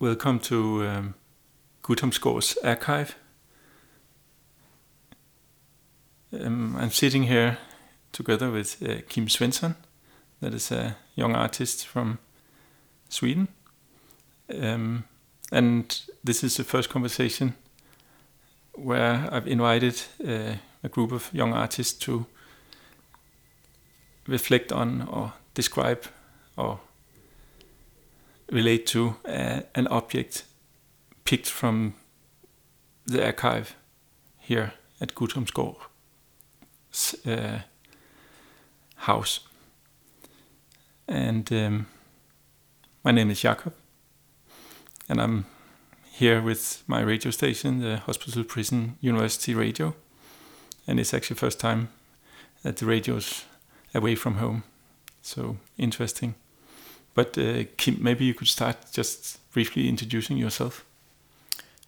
welcome to um, Guttormsgaard's archive. Um, I'm sitting here together with uh, Kim Svensson, that is a young artist from Sweden. Um, and this is the first conversation where I've invited uh, a group of young artists to reflect on or describe or relate to uh, an object picked from the archive here at Guttormsgaard's uh, house. And um, my name is Jakob, and I'm here with my radio station, the Hospital Prison University Radio. And it's actually first time that the radio's away from home. So interesting. But uh, Kim, maybe you could start just briefly introducing yourself.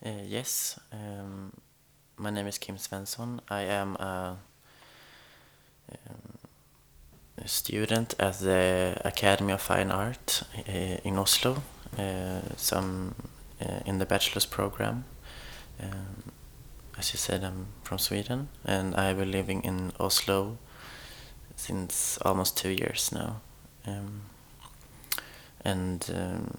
Uh, yes, um, my name is Kim Svensson. I am a, um, a student at the Academy of Fine Art uh, in Oslo. Uh, some uh, in the bachelor's program. Um, as you said, I'm from Sweden, and I've been living in Oslo since almost two years now. Um, and um,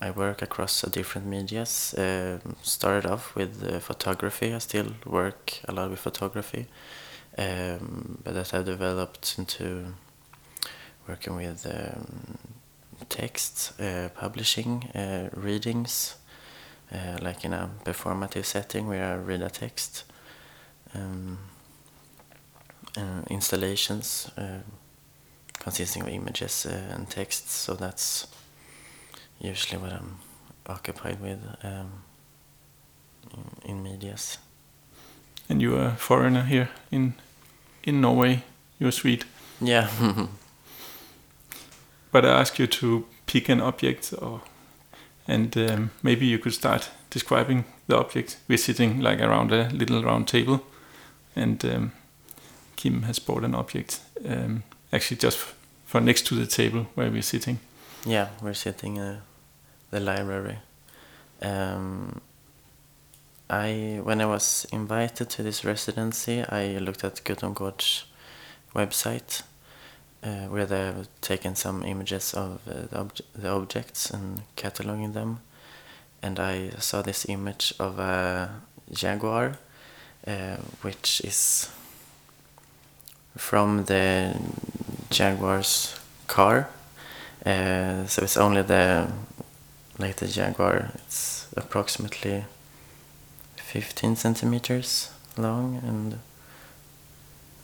I work across different medias. Uh, started off with uh, photography. I still work a lot with photography, um, but that I've developed into working with um, text, uh, publishing, uh, readings, uh, like in a performative setting where I read a text, um, uh, installations consisting of images and texts. So that's usually what I'm occupied with um, in, in medias. And you're a foreigner here in in Norway. You're Swede. Yeah. but I ask you to pick an object, or and um, maybe you could start describing the object. We're sitting like around a little round table, and um, Kim has brought an object, um, actually just for next to the table where we're sitting. Yeah, we're sitting in the library. Um, I when I was invited to this residency, I looked at Guttormsgaard's website uh, where they've taken some images of uh, the, the, objects and cataloging them. And I saw this image of a jaguar, uh, which is from the jaguar's car. Uh, so it's only the like the jaguar. It's approximately 15 centimeters long and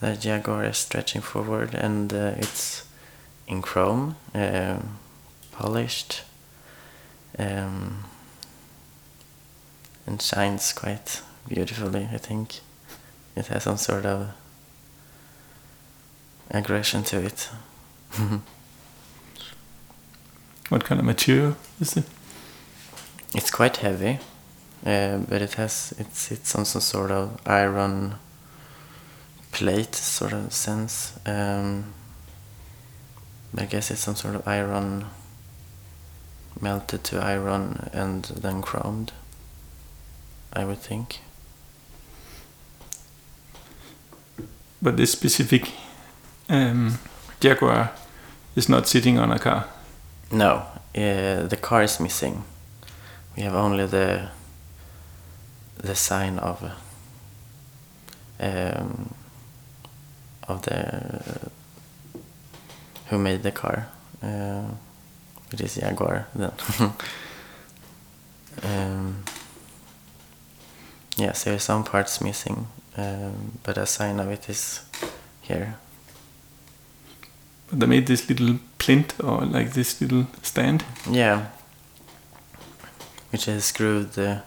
the Jaguar is stretching forward and uh, it's in chrome, um, polished, um, and shines quite beautifully, I think. It has some sort of aggression to it. what kind of material is it? It's quite heavy, uh, but it has it sits on some sort of iron plate sort of sense. Um, I guess it's some sort of iron melted to iron and then chromed. I would think. But this specific um, Jaguar is not sitting on a car. No, uh, the car is missing. We have only the the sign of um, of the who made the car. Uh, it is Jaguar then. um, yes, there are some parts missing, um, but a sign of it is here. But they made this little plinth or like this little stand. Yeah, which is screwed the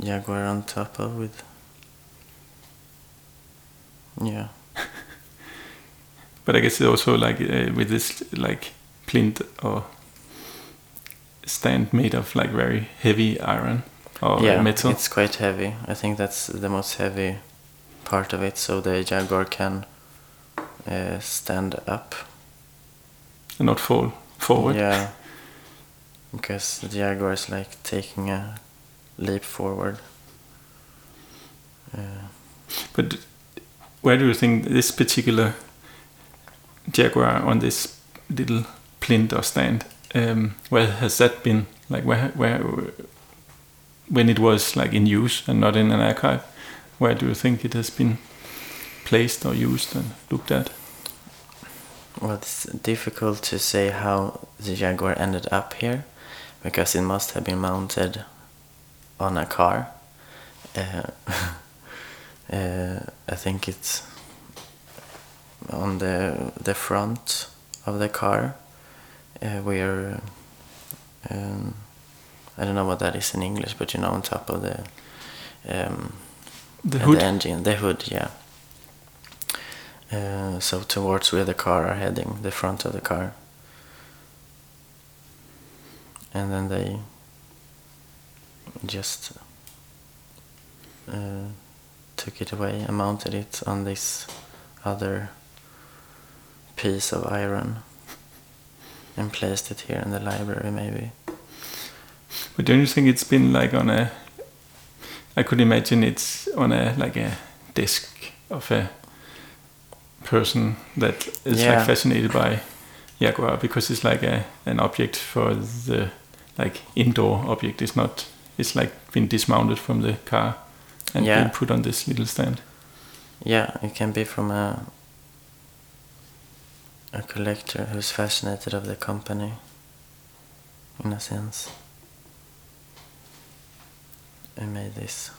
Jaguar on top of with. Yeah. but I guess it's also like uh, with this like plinth or stand made of like very heavy iron or yeah, metal. it's quite heavy. I think that's the most heavy part of it, so the Jaguar can uh, stand up and not fall forward. Yeah. because the Jaguar is like taking a leap forward. Uh, But where do you think this particular Jaguar on this little plinth or stand, um, where has that been? Like where, where, when it was like in use and not in an archive, where do you think it has been placed or used and looked at? well, it's difficult to say how the Jaguar ended up here, because it must have been mounted on a car. Uh, uh, I think it's on the the front of the car, uh, where um, I don't know what that is in English, but you know, on top of the um, The hood. the engine, the hood, yeah. Uh, so towards where the car are heading, the front of the car, and then they just uh, took it away and mounted it on this other piece of iron and placed it here in the library, maybe. But don't you think it's been like on a? I could imagine it's on a like a desk of a person that is Yeah. like fascinated by Jaguar because it's like a an object for the like indoor object. It's not. It's like been dismounted from the car and Yeah. been put on this little stand. Yeah, it can be from a a collector who's fascinated of the company, in a sense. And made this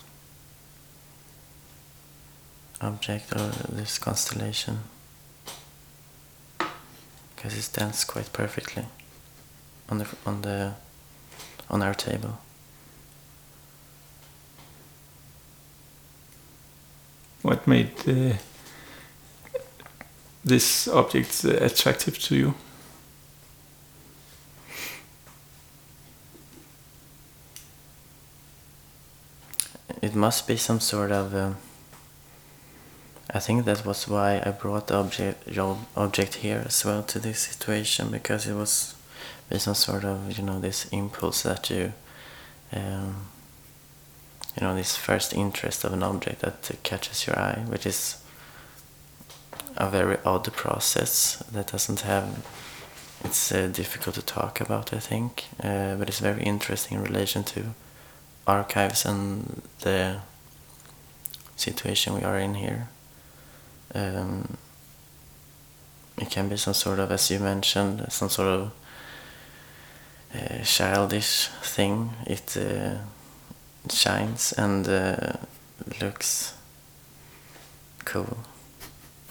object or this constellation because it stands quite perfectly on the on the on our table. What made uh, this object uh, attractive to you? It must be some sort of. Um, I think that was why I brought the object object here as well to this situation because it was be some sort of you know this impulse that you, um, you know this first interest of an object that catches your eye, which is a very odd process that doesn't have. It's uh, difficult to talk about, I think, uh, but it's very interesting in relation to archives and the situation we are in here. Um, it can be some sort of, as you mentioned, some sort of uh, childish thing. It uh, shines and uh, looks cool.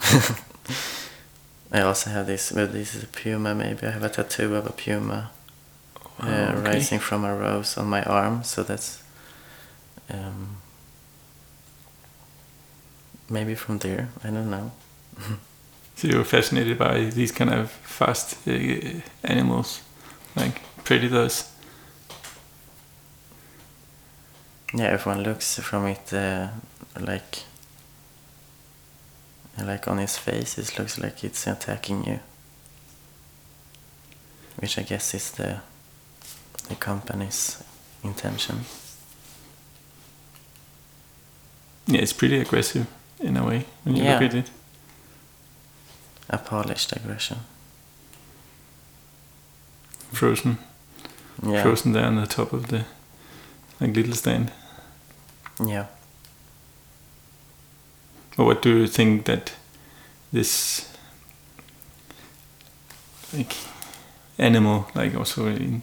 I also have this, but this is a puma maybe. I have a tattoo of a puma Oh, okay. rising from a rose on my arm, so that's um, maybe from there. I don't know. So you're fascinated by these kind of fast uh, animals, like predators. Yeah, if one looks from it, uh, like like on his face, it looks like it's attacking you, which I guess is the the company's intention. Yeah, it's pretty aggressive in a way when you Yeah. look at it. A polished aggression. Frozen, Yeah. frozen there on the top of the like little stand. Yeah. But what do you think that this like animal, like also in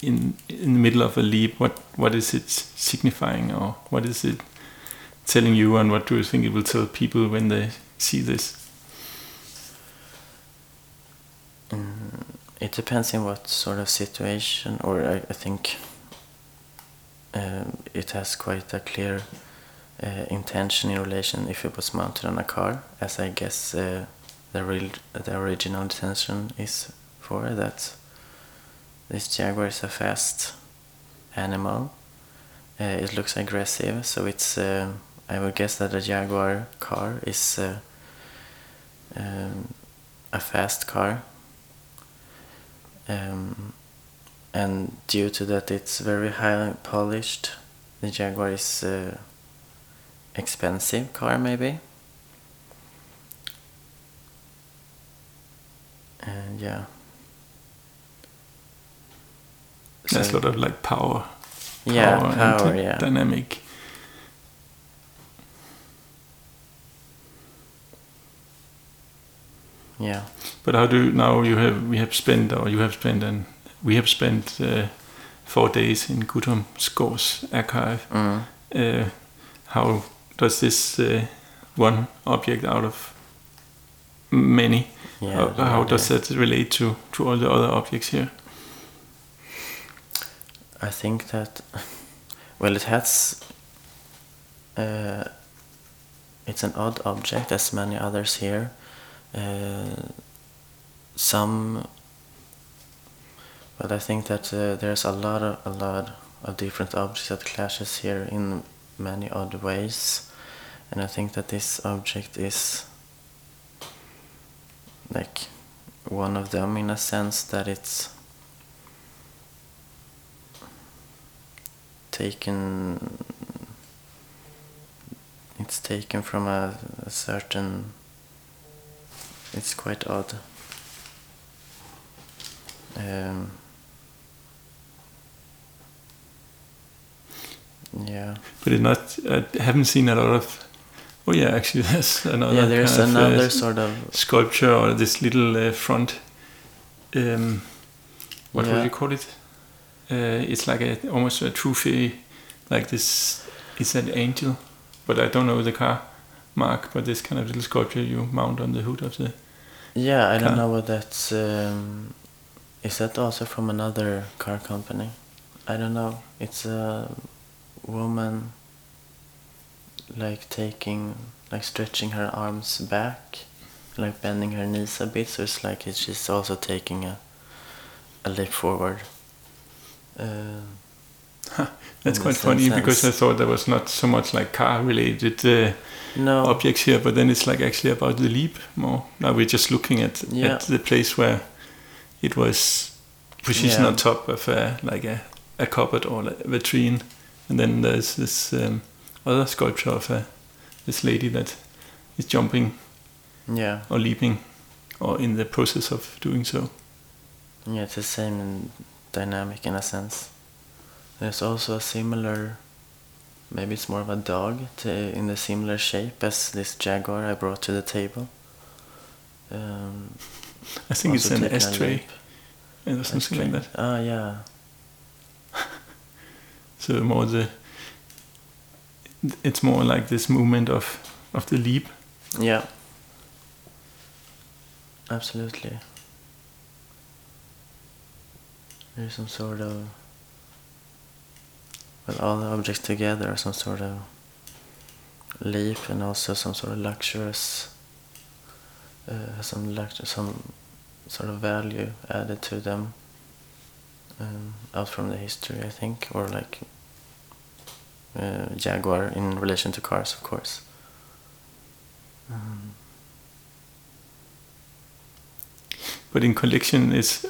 in in the middle of a leap, what what is it signifying, or what is it telling you, and what do you think it will tell people when they see this? Mm, it depends in what sort of situation, or I, I think um, it has quite a clear uh, intention in relation if it was mounted on a car, as I guess uh, the real the original intention is for that. This jaguar is a fast animal. Uh, it looks aggressive, so it's. I would guess that a jaguar car is uh, um, a fast car. Um, and due to that it's very high polished the Jaguar is uh, expensive car maybe. And yeah. There's a lot of like power, yeah and power yeah. dynamic. Yeah But how do now you have we have spent or you have spent and we have spent uh, four days in Guttorm Skårs archive. mm. Uh, how does this uh, one object out of many? yeah how, how does that relate to to all the other objects here? I think that well it has uh, it's an odd object as many others here some but I think that uh, there's a lot of a lot of different objects that clashes here in many odd ways. And I think that this object is like one of them in a sense that it's taken it's taken from a, a certain it's quite odd um, yeah But it's not. I haven't seen a lot of. Oh yeah, actually, there's another. yeah there's kind of, uh, another sort of sculpture or this little uh, front. Um, what would you call it? Uh, it's like a almost a trophy, like this. It's an angel, but I don't know the car mark. But this kind of little sculpture you mount on the hood of the. yeah I car. don't know what that's um, is that also from another car company I don't know it's a woman like taking like stretching her arms back like bending her knees a bit so it's like it's she's also taking a a leap forward uh, That's quite funny because I thought there was not so much like car related uh, no objects here, but then it's like actually about the leap more. Now we're just looking at Yeah. at the place where it was positioned Yeah. on top of a, like a, a cupboard or like a vitrine, and then there's this um, other sculpture of a, this lady that is jumping yeah or leaping or in the process of doing so. yeah it's the same dynamic in a sense there's also a similar maybe it's more of a dog to, in the similar shape as this jaguar I brought to the table um, I think it's an a leap. or something like that. Ah, yeah. So more the it's more like this movement of of the leap. Yeah. Absolutely. There's some sort of. Well, all the objects together some sort of leap and also some sort of luxurious. Uh, some lux- some sort of value added to them. Um, out from the history, I think, or like uh, Jaguar in relation to cars, of course. Um, But in collection is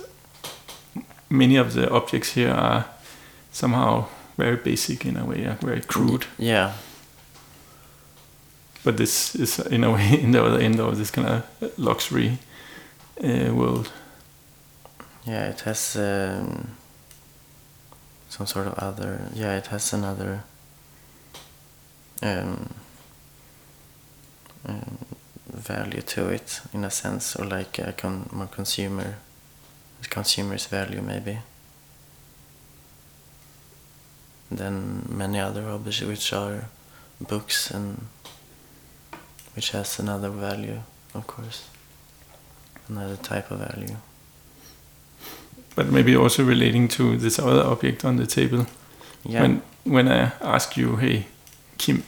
many of the objects here are somehow very basic in a way, are very crude. Yeah, But this is in a way in the other end of this kind of luxury uh, world. yeah, it has um, some sort of other. Yeah, it has another um, um, value to it in a sense, or like a con- more consumer, consumer's value maybe. Than many other objects, which are books and which has another value, of course, another type of value. But maybe also relating to this other object on the table. Yeah. When when I asked you, hey, Kim,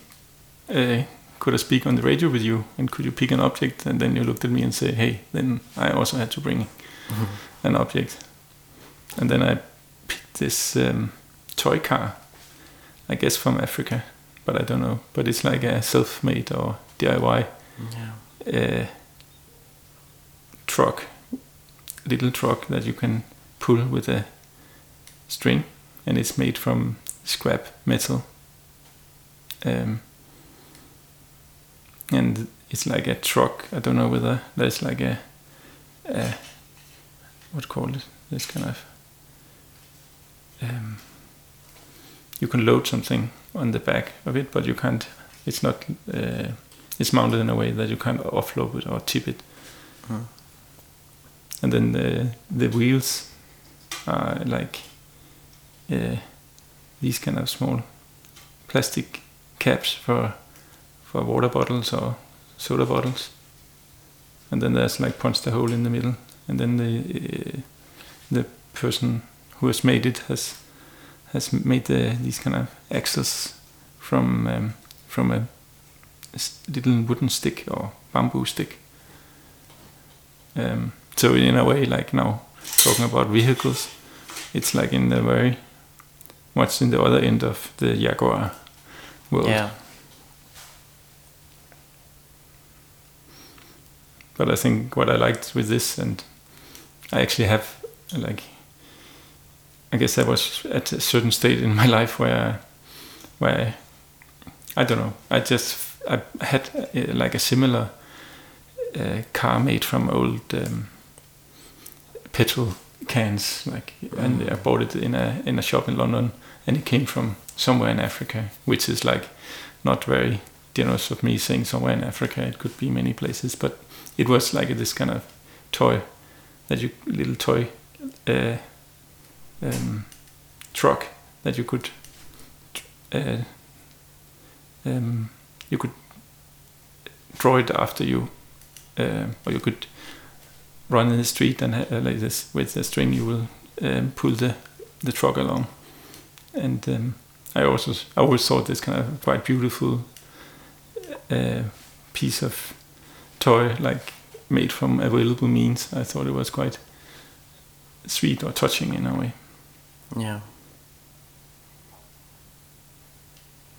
uh, could I speak on the radio with you, and could you pick an object? And then you looked at me and said, hey, then I also had to bring an object. And then I picked this um, toy car, I guess from Africa, but I don't know. But it's like a self-made or DIY yeah. uh, truck, little truck that you can pull with a string, and it's made from scrap metal. Um, and it's like a truck. I don't know whether there's like a, a what call it? This kind of um, you can load something on the back of it, but you can't. It's not. Uh, it's mounted in a way that you can't offload it or tip it. Mm. And then the the wheels are like uh, these kind of small plastic caps for for water bottles or soda bottles. And then there's like punched a hole in the middle, and then the uh, the person who has made it has has made the, these kind of axles from um, from a s- little wooden stick or bamboo stick. Um, so in a way, like now talking about vehicles, it's like in the very much in the other end of the Jaguar world. Yeah. But I think what I liked with this, and I actually have like, I guess I was at a certain state in my life where, where I, I don't know, I just I had uh, like a similar uh, car made from old um, petrol cans, like, and I bought it in a in a shop in London, and it came from somewhere in Africa, which is like not very generous of me saying somewhere in Africa. It could be many places, but it was like this kind of toy that you little toy uh, um, truck that you could uh, um, you could draw it after you uh, or you could run in the street and uh, like this with the string you will um, pull the the truck along. And um, I also I always thought this kind of quite beautiful uh, piece of toy like made from available means. I thought it was quite sweet or touching in a way Yeah.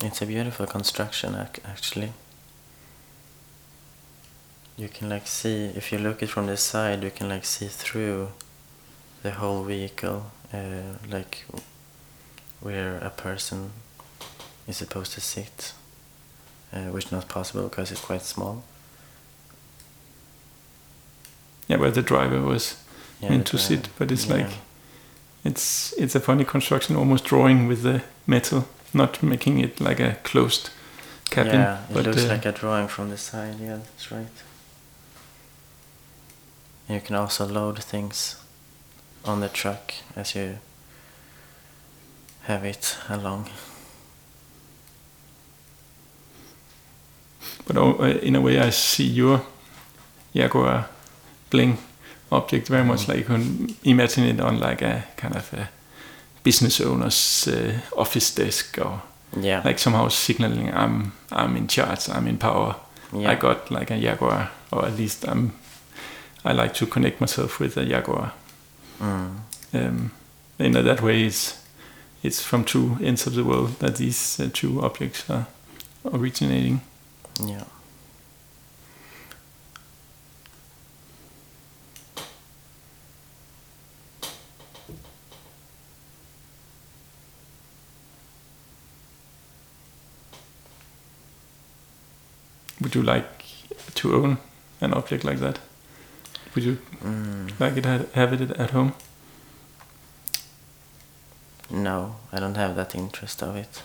It's a beautiful construction, actually. You can like see if you look it from the side, you can like see through the whole vehicle, uh, like where a person is supposed to sit, uh, which is not possible because it's quite small. yeah where the driver was Yeah, meant to sit but it's yeah. like it's it's a funny construction almost drawing with the metal not making it like a closed cabin Yeah, it but looks uh, like a drawing from the side. Yeah, that's right. You can also load things on the truck as you have it along. But uh, in a way, I see your Jaguar Bling object very much like you can imagine it on like a kind of a business owner's uh, office desk or Yeah. like somehow signaling I'm I'm in charge, I'm in power. yeah. I got like a Jaguar, or at least I'm. I like to connect myself with a Jaguar. Mm. Um, in that way, it's it's from two ends of the world that these uh, two objects are originating. Yeah. You like to own an object like that? Would you Mm. like it have it at home? No, I don't have that interest of it.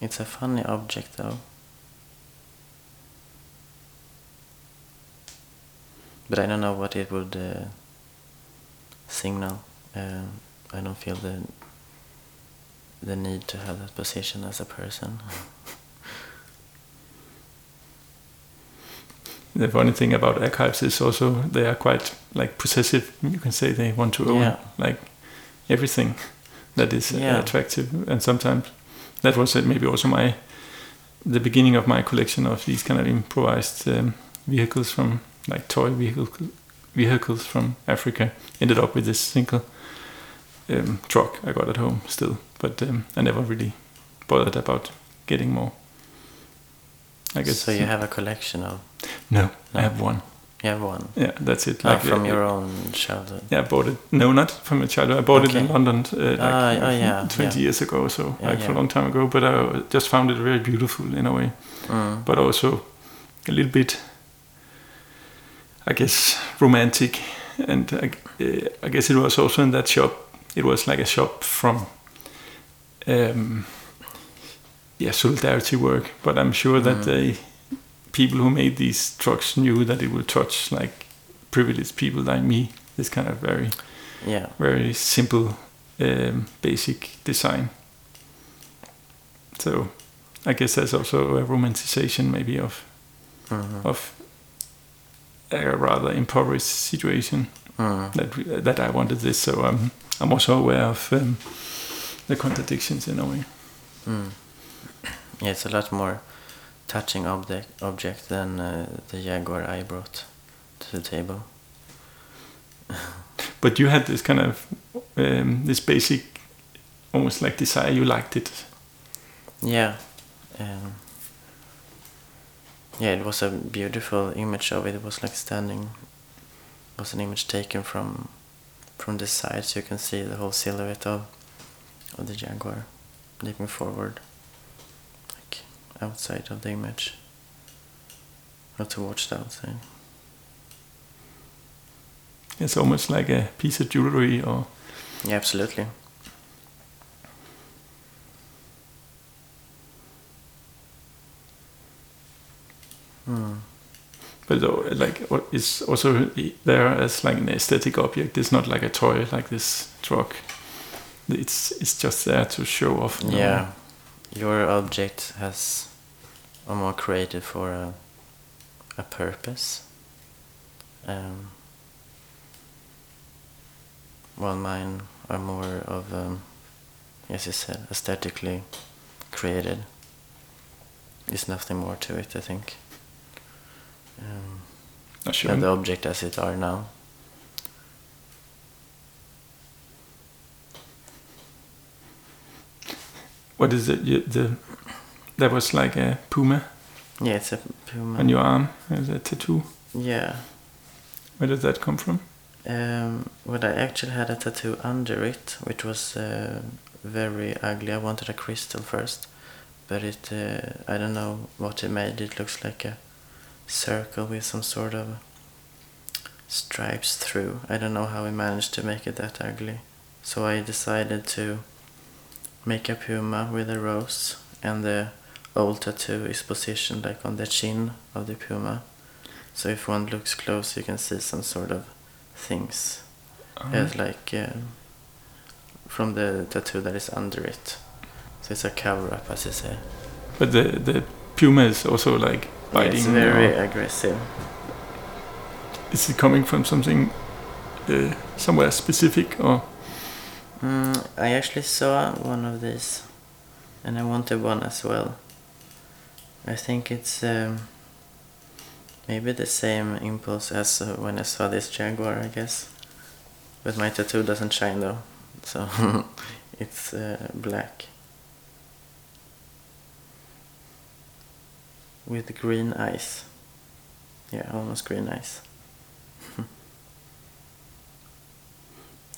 It's a funny object though. But I don't know what it would uh, signal. Um, I don't feel the the need to have that position as a person. The funny thing about archives is also they are quite like possessive. You can say they want to own Yeah. like everything that is uh, Yeah. attractive, and sometimes that was uh, maybe also my the beginning of my collection of these kind of improvised um, vehicles from like toy vehicle, vehicles from Africa. Ended up with this single um, truck I got at home still, but um, I never really bothered about getting more. I guess so you have a collection of no, I have one. You have one. Yeah, that's it. Like from uh, your own childhood. Yeah, I bought it. No, not from a childhood. I bought it in London uh, like Ah, oh, yeah, 20 yeah. years ago, so like for a long time ago. But I just found it very beautiful in a way, Mm. but also a little bit, I guess, romantic. And I, uh, I guess it was also in that shop. It was like a shop from, um, yeah, solidarity work. But I'm sure that Mm. they, people who made these trucks knew that it would touch like privileged people like me. This kind of very Yeah. very simple, um, basic design. So, I guess there's also a romanticization maybe of Mhm. of a rather impoverished situation Mm. that that I wanted this. So um, I'm also aware of um, the contradictions in a way. Mm. Yeah, it's a lot more touching object object than uh, the Jaguar I brought to the table. But you had this kind of um, this basic, almost like desire. You liked it. Yeah. Um, yeah, it was a beautiful image of it. It was like standing. It was an image taken from from the side, so you can see the whole silhouette of of the jaguar leaping forward, like outside of the image. Not towards the outside. It's almost like a piece of jewelry or Yeah, absolutely. Hmm. But though, like is also there as like an aesthetic object. It's not like a toy like this truck. It's it's just there to show off. Yeah, your object has are more created for a a purpose. Um, while mine are more of, um, as you said, aesthetically created. There's nothing more to it, I think. Um, Not sure. and the object as it are now. What is it? You, the that was like a puma Yeah, it's a puma. on your arm. Is a tattoo. Yeah. Where did that come from? Um, well, I actually had a tattoo under it, which was uh, very ugly. I wanted a crystal first, but it, uh, I don't know what it made. It looks like a circle with some sort of stripes through. I don't know how we managed to make it that ugly. So I decided to make a puma with a rose, and the old tattoo is positioned like on the chin of the puma. So if one looks close, you can see some sort of things. Um, It's like uh, from the tattoo that is under it. So it's a cover up, as you say. But the the puma is also like biting. it's very or- aggressive. is it coming from something uh, somewhere specific or? Mm, I actually saw one of these, and I wanted one as well. I think it's um, maybe the same impulse as uh, when I saw this jaguar, I guess. But my tattoo doesn't shine though, so it's uh, black with green eyes. Yeah, almost green eyes.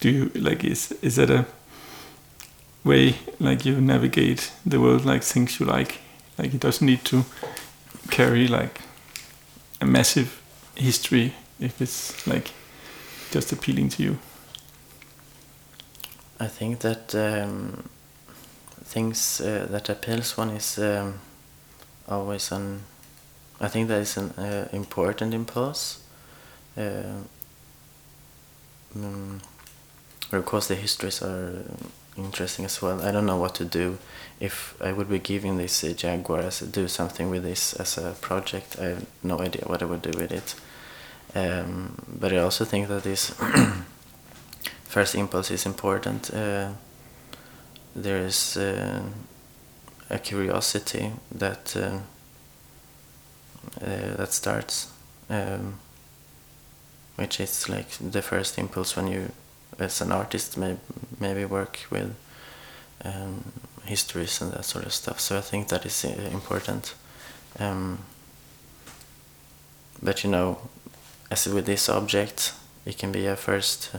Do you like is is that a way like you navigate the world like things you like? Like it doesn't need to carry like a massive history if it's like just appealing to you. I think that um, things uh, that appeals one is um, always an. I think that is an uh, important impulse. Uh, mm, of course, the histories are interesting as well. I don't know what to do if I would be giving this uh, Jaguar as a, do something with this as a project. I have no idea what I would do with it. Um, but I also think that this first impulse is important. Uh, there is uh, a curiosity that uh, uh, that starts, um, which is like the first impulse when you, as an artist, may maybe work with um, histories and that sort of stuff. So I think that is uh, important. Um, but you know, as with this object, it can be a first.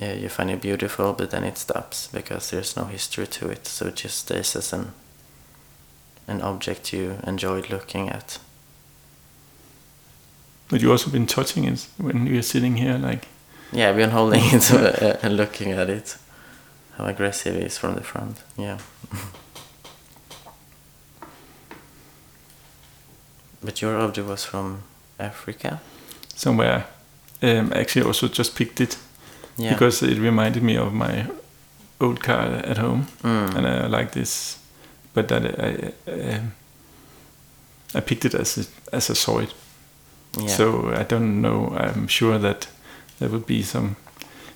Uh, you find it beautiful, but then it stops because there's no history to it. So it just stays as an an object you enjoyed looking at. But you also been touching it when you're sitting here, like. Yeah, I've been holding it and looking at it. How aggressive it is from the front. Yeah. but your object was from Africa. Somewhere, um, actually, also just picked it Yeah. because it reminded me of my old car at home, Mm. and I like this. But that I, I, I picked it as a, as I saw it. yeah. So I don't know. I'm sure that there will be some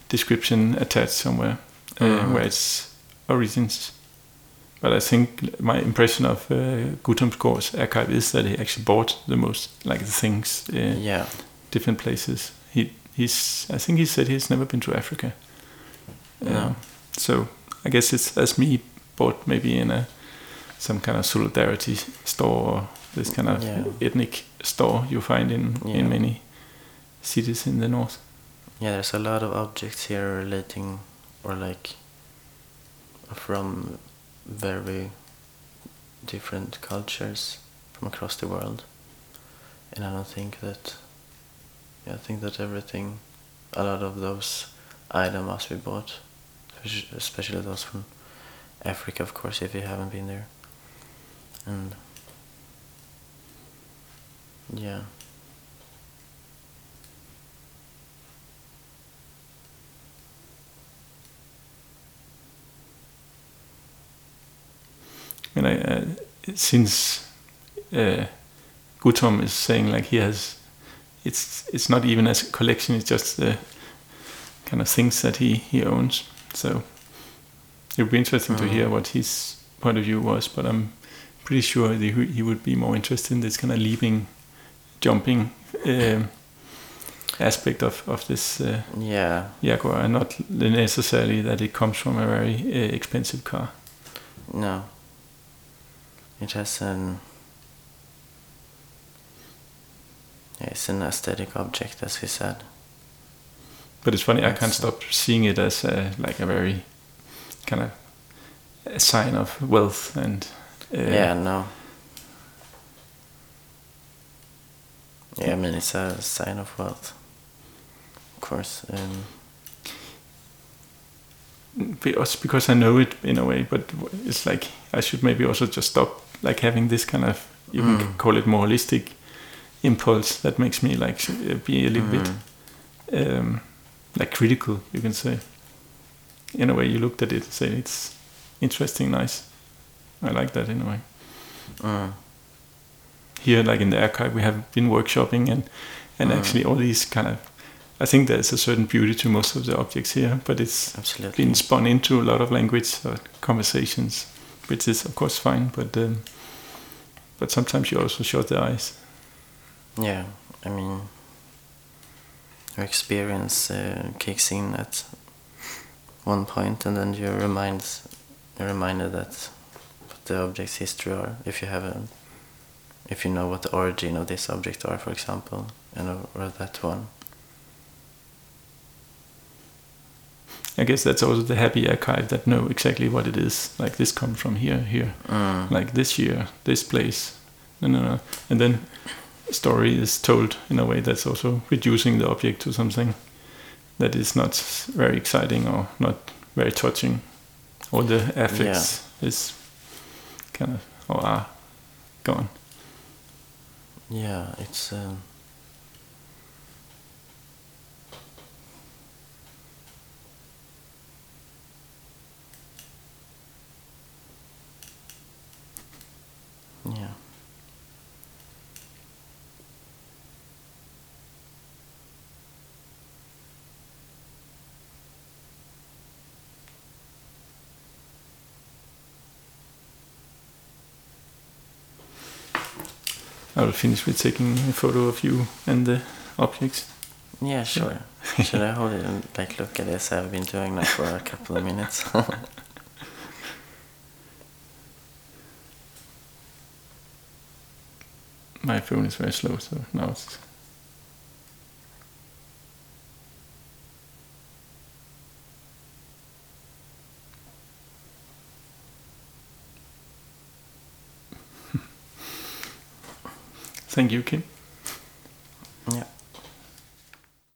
description attached somewhere uh, Mhm. where its origins. But I think my impression of uh, Guttormsgaard's archive is that he actually bought the most like the things uh, yeah. different places. He he's I think he said he's never been to Africa. No. Um, so I guess it's as me bought maybe in a some kind of solidarity store or this kind of Yeah. ethnic store you find in Yeah. in many cities in the north. Yeah, there's a lot of objects here relating or like from very different cultures from across the world. And I don't think that yeah, I think that everything a lot of those items must be bought. Especially those from Africa of course if you haven't been there. And yeah. And I, uh, since uh, Gutom is saying like he has, it's it's not even as a collection. It's just the kind of things that he he owns. So it would be interesting to hear what his point of view was. But I'm pretty sure that he, he would be more interested in this kind of leaping, jumping um, aspect of of this uh, Yeah. Jaguar, and not necessarily that it comes from a very uh, expensive car. No. It has an. Yeah, it's an aesthetic object, as we said. But it's funny, I can't stop seeing it as a, like a very kind of a sign of wealth and uh, yeah, no. Yeah, I mean, it's a sign of wealth. Of course. Um, be- also because I know it in a way. But it's like I should maybe also just stop like having this kind of you can Mm. call it moralistic impulse that makes me like uh, be a little bit mm, um, like critical. You can say in a way you looked at it and say it's interesting, nice. I like that in a way. mm, here like in the archive we have been workshopping and and Mm. actually all these kind of i think there's a certain beauty to most of the objects here but it's absolutely. been spun into a lot of language or conversations which is of course fine but um, but sometimes you also shut the eyes Yeah, I mean, your experience uh, kicks in at one point, and then you're reminds you're reminded that what the object's history are. If you have a, if you know what the origin of this object are, for example, and or, or that one. i guess that's also the happy archive that know exactly what it is like this comes from here here Mm. like this year this place no no no and then story is told in a way that's also reducing the object to something that is not very exciting or not very touching or the affects is kind of or are gone Yeah, it's. Um, yeah. I will finish with taking a photo of you and the objects Yeah, sure. Should I hold it and like look at this? I've been doing that for a couple of minutes. my phone is very slow so now it's Thank you, Kim.